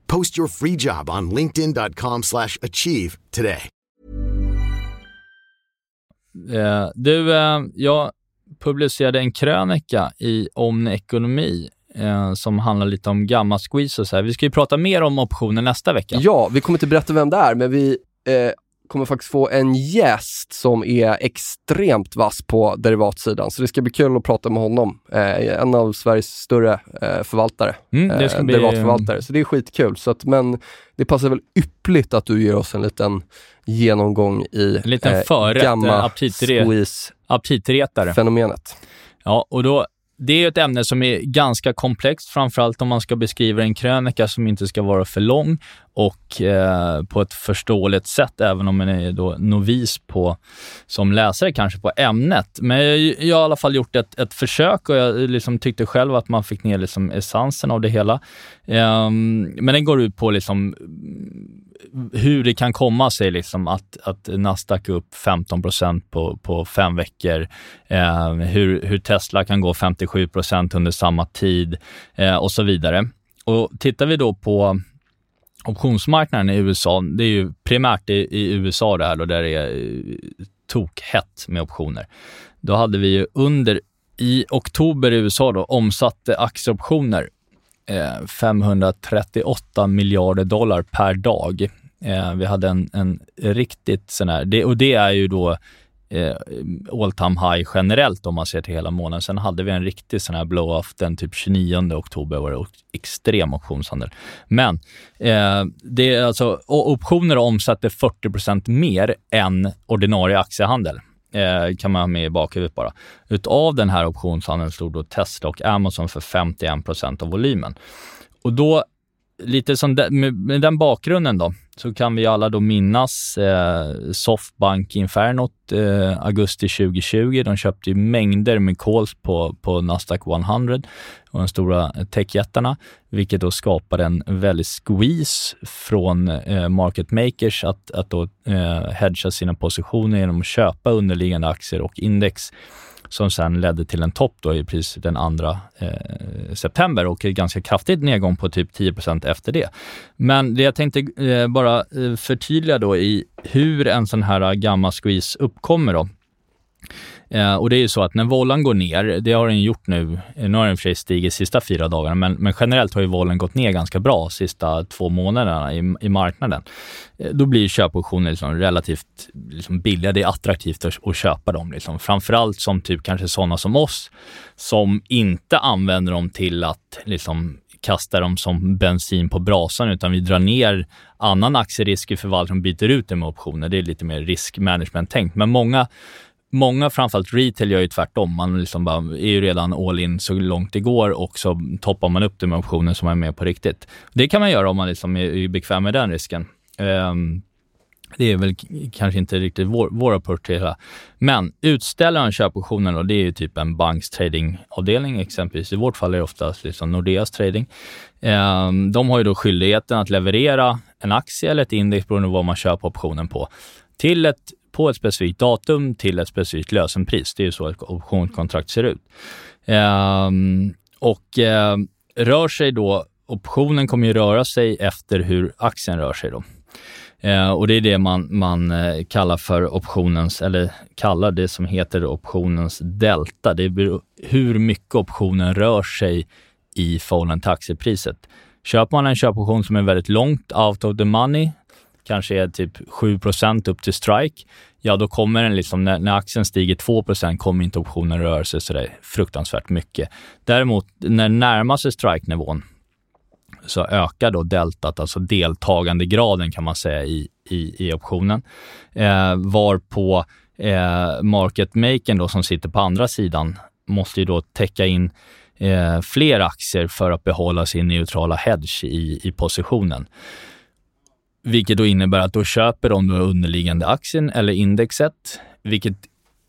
[SPEAKER 4] Post your free job on linkedin.com/achieve today.
[SPEAKER 2] Uh, du, uh, jag publicerade en krönika i Omni Ekonomi uh, som handlar lite om gamma squeeze och så här. Vi ska ju prata mer om optioner nästa vecka.
[SPEAKER 1] Ja, vi kommer inte berätta vem det är, men vi kommer faktiskt få en gäst som är extremt vass på derivatsidan. Så det ska bli kul att prata med honom. Eh, en av Sveriges större eh, förvaltare.
[SPEAKER 2] Mm, det ska eh, bli...
[SPEAKER 1] Derivatförvaltare. Så det är skitkul. Så att, men det passar väl yppligt att du ger oss en liten genomgång i
[SPEAKER 2] en liten eh, förrätt, gamma
[SPEAKER 1] aptitretare. fenomenet.
[SPEAKER 2] Ja, och då det är ett ämne som är ganska komplext, framförallt om man ska beskriva en krönika som inte ska vara för lång och eh, på ett förståeligt sätt, även om man är då novis på, som läsare kanske på ämnet. Men jag, jag har i alla fall gjort ett, ett försök och jag liksom tyckte själv att man fick ner liksom essensen av det hela. Eh, men den går ut på liksom hur det kan komma sig liksom att, att Nasdaq är upp 15 på, på fem veckor. Eh, hur, hur Tesla kan gå 57% under samma tid eh, och så vidare. Och tittar vi då på optionsmarknaden i USA, det är ju primärt i, i USA det här då, där det är eh, tokhett med optioner. Då hade vi ju under, i oktober i USA då, omsatte aktieoptioner Eh, 538 miljarder dollar per dag. Eh, vi hade en, en riktigt sån här, det, och det är ju då eh, all time high generellt om man ser till hela månaden. Sen hade vi en riktig sån här blow-off den typ 29 oktober var det extrem optionshandel. Men eh, det är alltså, optioner omsatte 40% mer än ordinarie aktiehandel. Eh, kan man ha med i bakhuvudet bara. Utav den här optionshandeln stod då Tesla och Amazon för 51 procent av volymen. Och då, lite som de, med, med den bakgrunden då, så kan vi alla då minnas eh, Softbank Infernot eh, augusti 2020. De köpte ju mängder med calls på, på Nasdaq 100 och de stora eh, techjättarna, vilket då skapade en väldig squeeze från eh, market makers att, att då eh, hedga sina positioner genom att köpa underliggande aktier och index som sen ledde till en topp då i pris den 2 eh, september och en ganska kraftig nedgång på typ 10% efter det. Men det jag tänkte eh, bara eh, förtydliga då i hur en sån här gamma squeeze uppkommer då. Eh, och det är ju så att när vollan går ner, det har den gjort nu, eh, nu har den för sig stigit sista fyra dagarna, men, men generellt har ju vollen gått ner ganska bra sista två månaderna i, i marknaden. Eh, då blir köpoptioner liksom relativt liksom billiga, det är attraktivt att, att köpa dem. Liksom. Framförallt som typ kanske sådana som oss, som inte använder dem till att liksom kasta dem som bensin på brasan, utan vi drar ner annan aktierisk i förvaltningen och byter ut det med optioner. Det är lite mer riskmanagement-tänkt. Men många många, framförallt retail, gör ju tvärtom. Man liksom bara, är ju redan all in så långt det går och så toppar man upp det med optioner som är med på riktigt. Det kan man göra om man liksom är, är bekväm med den risken. Um, det är väl kanske inte riktigt vår, vår approach till det hela. Men utställaren köpoptionen då, det är ju typ en banks tradingavdelning exempelvis. I vårt fall är det oftast liksom Nordeas trading. Um, de har ju då skyldigheten att leverera en aktie eller ett index beroende på vad man köper optionen på till ett, på ett specifikt datum till ett specifikt lösenpris. Det är ju så ett optionskontrakt ser ut. Eh, och eh, rör sig då, optionen kommer ju röra sig efter hur aktien rör sig då. Eh, och det är det man, man eh, kallar för optionens, eller kallar det som heter optionens delta. Det är hur mycket optionen rör sig i förhållande till aktiepriset. Köper man en köpoption som är väldigt långt out of the money, kanske är typ 7% upp till strike, ja då kommer den liksom, när, när aktien stiger 2% kommer inte optionen röra sig sådär fruktansvärt mycket. Däremot när närmar sig strike-nivån, så ökar då deltat, alltså deltagandegraden kan man säga i, i, i optionen. Eh, varpå eh, market makern då som sitter på andra sidan måste ju då täcka in eh, fler aktier för att behålla sin neutrala hedge i, i positionen. Vilket då innebär att då köper de den underliggande aktien eller indexet, vilket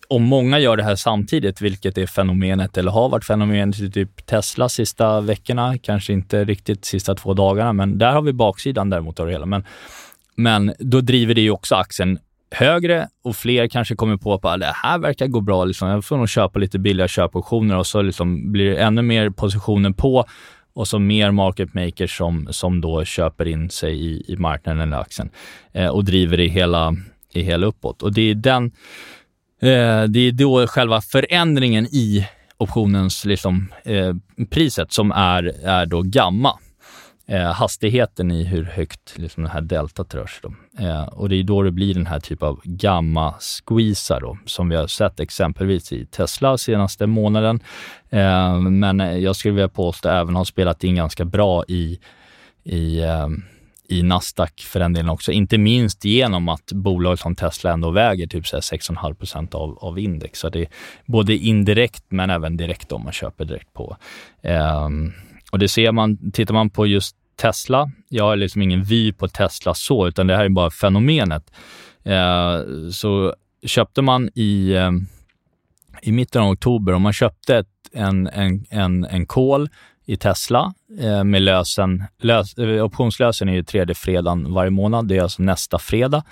[SPEAKER 2] om många gör det här samtidigt, vilket är fenomenet eller har varit fenomenet i typ Tesla sista veckorna, kanske inte riktigt sista två dagarna, men där har vi baksidan däremot av det hela. Men, men då driver det ju också aktien högre och fler kanske kommer på att det här verkar gå bra. Liksom. Jag får nog köpa lite billiga köpoptioner och så liksom blir det ännu mer positioner på och så mer market makers som, som då köper in sig i, i marknaden eller aktien eh, och driver det hela, i hela uppåt. Och det är den Eh, det är då själva förändringen i optionens liksom, eh, priset som är, är då gamma. Eh, hastigheten i hur högt liksom, det här deltat rör sig. Då. Eh, och det är då det blir den här typen av gamma-squeezar då, som vi har sett exempelvis i Tesla senaste månaden. Eh, men jag skulle vilja påstå även har spelat in ganska bra i, i eh, i Nasdaq för den delen också. Inte minst genom att bolag som Tesla ändå väger typ 6,5 procent av, av index. Så det är både indirekt men även direkt om man köper direkt på. eh, och det ser man, tittar man på just Tesla, jag har liksom ingen vy på Tesla så, utan det här är bara fenomenet. Eh, så köpte man i, eh, i mitten av oktober, om man köpte ett, en, en, en, en call i Tesla eh, med lösen. Lös, eh, optionslösen är ju tredje fredagen varje månad. Det är alltså nästa fredag.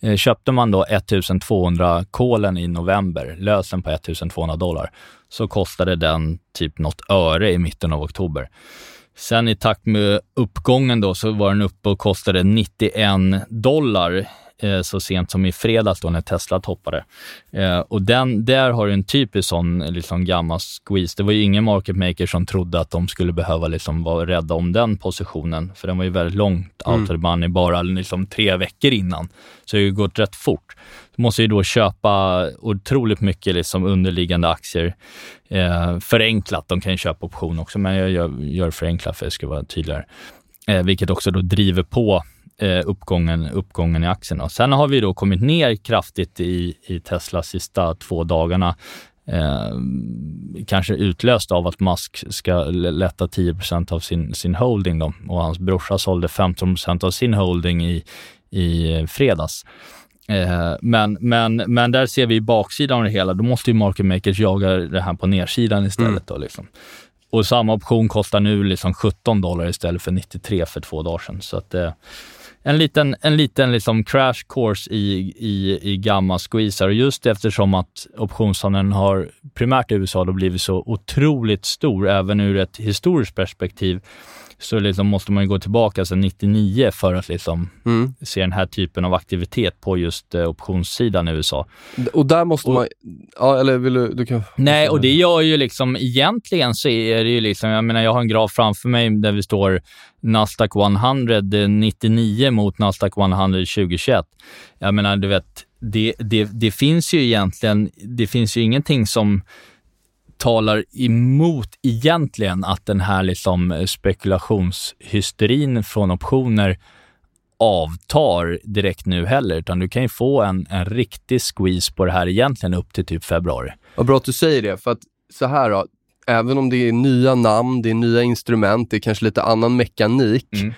[SPEAKER 2] Eh, köpte man då 1200 kolen i november, lösen på 1200 dollar, så kostade den typ något öre i mitten av oktober. Sen i takt med uppgången då så var den uppe och kostade 91 dollar eh, så sent som i fredags då när Tesla toppade. Eh, och den, där har du en typisk sån liksom gammal squeeze. Det var ju ingen market maker som trodde att de skulle behöva liksom vara rädda om den positionen, för den var ju väldigt långt mm. out of the money bara liksom tre veckor innan. Så det har ju gått rätt fort. Du måste ju då köpa otroligt mycket liksom underliggande aktier. Eh, förenklat, de kan ju köpa option också, men jag gör, gör förenklat för att det ska vara tydligare. Eh, vilket också då driver på eh, uppgången, uppgången i aktierna. Sen har vi då kommit ner kraftigt i, i Tesla sista två dagarna. Eh, kanske utlöst av att Musk ska lätta 10% av sin, sin holding då, och hans brorsa sålde 15% av sin holding i, i fredags. Eh, men, men, men där ser vi baksidan av det hela. Då måste ju market makers jaga det här på nedsidan istället. Mm. Då, liksom. Och samma option kostar nu liksom 17 dollar istället för 93 för två dagar sedan. Så att, eh, en liten, en liten liksom crash course i, i, i gamma-squeezar. Och just eftersom att optionshandeln har primärt i USA då blivit så otroligt stor, även ur ett historiskt perspektiv, så liksom måste man gå tillbaka sedan 99 för att liksom mm. se den här typen av aktivitet på just eh, optionssidan i USA.
[SPEAKER 1] Och där måste och, man... Ja, eller vill du... du kan,
[SPEAKER 2] nej, och det gör ju liksom... Egentligen så är det ju liksom... Jag menar, jag har en graf framför mig där vi står Nasdaq 100 99 mot Nasdaq 100 2021. Jag menar, du vet, det, det, det finns ju egentligen... Det finns ju ingenting som talar emot egentligen att den här liksom spekulationshysterin från optioner avtar direkt nu heller, utan du kan ju få en, en riktig squeeze på det här egentligen upp till typ februari.
[SPEAKER 1] Vad bra att du säger det, för att så här då, även om det är nya namn, det är nya instrument, det är kanske lite annan mekanik,
[SPEAKER 2] Mm.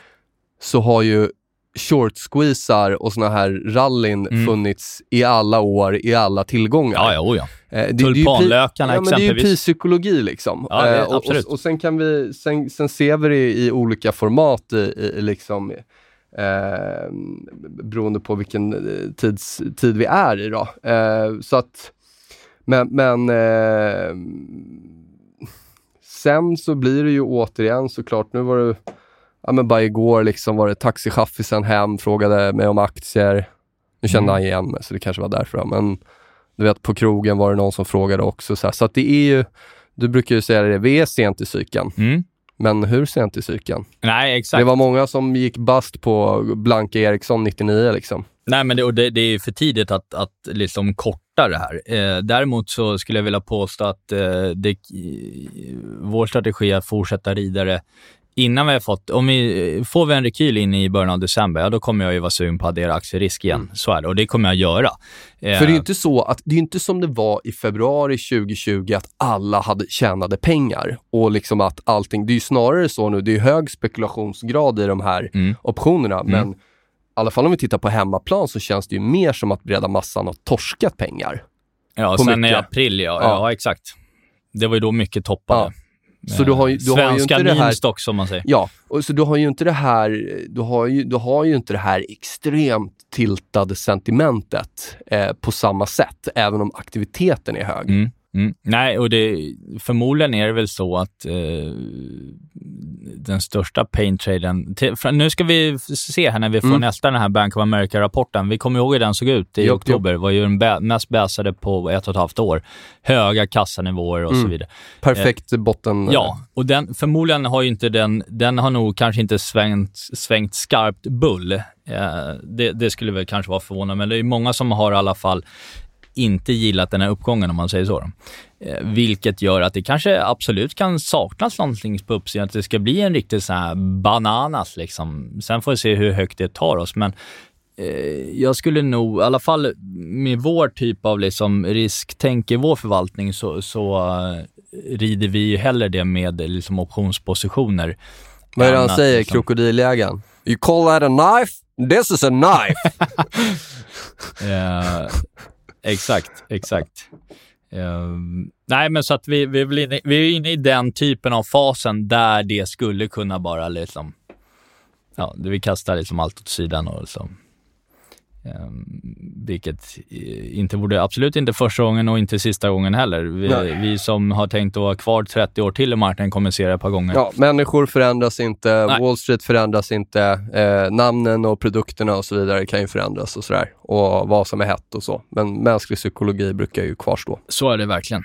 [SPEAKER 1] så har ju short squeezar och såna här rallyn
[SPEAKER 2] Mm.
[SPEAKER 1] funnits i alla år, i alla tillgångar.
[SPEAKER 2] Ja, ja, oh ja.
[SPEAKER 1] Eh, det- det är ju
[SPEAKER 2] Tulpanlökarna
[SPEAKER 1] ja, men Det är ju
[SPEAKER 2] exempelvis.
[SPEAKER 1] prispsykologi liksom.
[SPEAKER 2] Ja, det
[SPEAKER 1] Eh, och, och, och sen kan vi, sen, sen ser vi det i olika format i, i, i liksom eh, beroende på vilken eh, tids, tid vi är i då. Eh, så att, men, men eh, sen så blir det ju återigen såklart, nu var det, ja men bara igår liksom var det taxichaffisen hem, frågade mig om aktier. Nu kände
[SPEAKER 2] Mm.
[SPEAKER 1] han igen mig så det kanske var därför. Men du vet på krogen var det någon som frågade också. Så, här. så att det är ju, du brukar ju säga det, vi är sent i cykeln.
[SPEAKER 2] Mm.
[SPEAKER 1] Men hur sent i cykeln?
[SPEAKER 2] Nej, exakt.
[SPEAKER 1] Det var många som gick bast på Blanke Eriksson 99 liksom.
[SPEAKER 2] Nej, men det, och det, det är för tidigt att, att liksom korta det här. Eh, däremot så skulle jag vilja påstå att eh, det, eh, vår strategi är att fortsätta rida det innan vi har fått, om vi får vi en rekyl in i början av december, ja då kommer jag ju vara sugen på att addera aktierisk igen. Så är det, och det kommer jag göra. Eh,
[SPEAKER 1] För det är ju inte så att, det är inte som det var i februari 2020 att alla hade tjänade pengar och liksom att allting, det är ju snarare så nu, det är hög spekulationsgrad i de här
[SPEAKER 2] Mm.
[SPEAKER 1] optionerna, men i alla fall om vi tittar på hemmaplan så känns det ju mer som att breda massan har torskat pengar.
[SPEAKER 2] ja, sen i
[SPEAKER 1] mycket.
[SPEAKER 2] april, ja,
[SPEAKER 1] Ja.
[SPEAKER 2] ja. exakt. Det var ju då mycket toppade.
[SPEAKER 1] Så du har du har ju
[SPEAKER 2] Svenska
[SPEAKER 1] inte det här...
[SPEAKER 2] meme-stock som man säger.
[SPEAKER 1] Ja, och så du har ju inte det här, du har ju, du har ju inte det här extremt tiltade sentimentet eh, på samma sätt, även om aktiviteten är hög.
[SPEAKER 2] Mm. Mm. Nej, och det, förmodligen är det väl så att eh, den största pain-traden... Nu ska vi se här när vi får
[SPEAKER 1] Mm.
[SPEAKER 2] nästa den här Bank of America-rapporten. Vi kommer ihåg hur den såg ut i
[SPEAKER 1] Japp,
[SPEAKER 2] oktober. Det var ju den bä- mest bäsade på ett och ett halvt år. Höga kassanivåer och så
[SPEAKER 1] Mm.
[SPEAKER 2] vidare.
[SPEAKER 1] Perfekt botten.
[SPEAKER 2] Ja, och den, förmodligen har ju inte den, den har nog kanske inte svängt, svängt skarpt bull. Eh, det, det skulle väl kanske vara förvånande, men det är många som har i alla fall inte gillat den här uppgången om man säger så. Då. Eh, vilket gör att det kanske absolut kan saknas någonting på uppsidan, att det ska bli en riktig sån här bananas liksom. Sen får vi se hur högt det tar oss, men eh, jag skulle nog, i alla fall med vår typ av liksom risktänk i vår förvaltning, så, så eh, rider vi ju hellre det med liksom optionspositioner.
[SPEAKER 1] Vad är det han säger,
[SPEAKER 2] liksom-
[SPEAKER 1] krokodiljägaren? You call that a knife? This is a knife! *laughs*
[SPEAKER 2] Eh, exakt, *laughs* exakt. Eh, nej, men så att vi, vi, är inne, vi är inne i den typen av fasen där det skulle kunna bara liksom, ja, vi kastar liksom allt åt sidan och liksom, vilket eh, inte borde, absolut inte första gången och inte sista gången heller. Vi, vi som har tänkt att vara kvar 30 år till i marknaden kommer se det ett par gånger.
[SPEAKER 1] ja, människor förändras inte,
[SPEAKER 2] Nej.
[SPEAKER 1] Wall Street förändras inte, eh, namnen och produkterna och så vidare kan ju förändras och sådär. Och vad som är hett och så. Men mänsklig psykologi brukar ju kvarstå.
[SPEAKER 2] Så är det verkligen.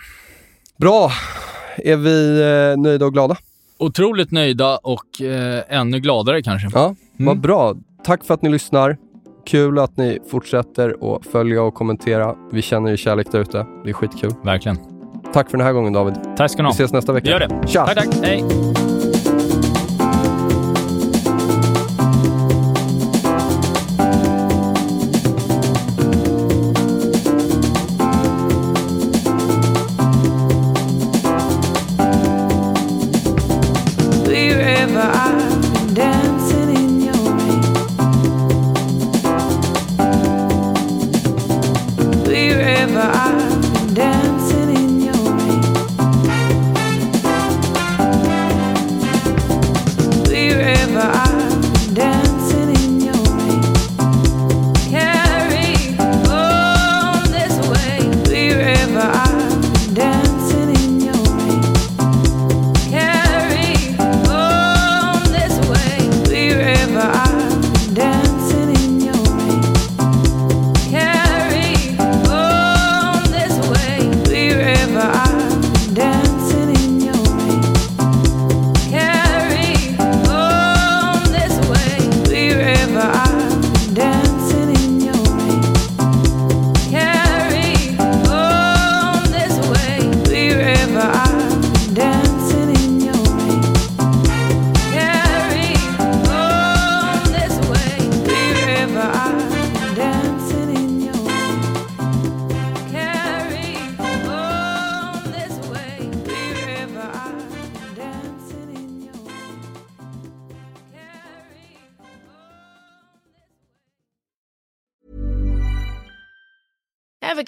[SPEAKER 1] Bra! Är vi eh, nöjda och glada?
[SPEAKER 2] Otroligt nöjda och eh, ännu gladare kanske.
[SPEAKER 1] Ja, vad
[SPEAKER 2] Mm.
[SPEAKER 1] bra. Tack för att ni lyssnar. Kul att ni fortsätter att följa och kommentera. Vi känner ju kärlek där ute. Det är skitkul.
[SPEAKER 2] Verkligen.
[SPEAKER 1] Tack för den här gången David.
[SPEAKER 2] Tack ska ni
[SPEAKER 1] Vi
[SPEAKER 2] ha.
[SPEAKER 1] ses nästa vecka.
[SPEAKER 2] Vi gör det.
[SPEAKER 1] Tja!
[SPEAKER 2] Tack, tack. Hej.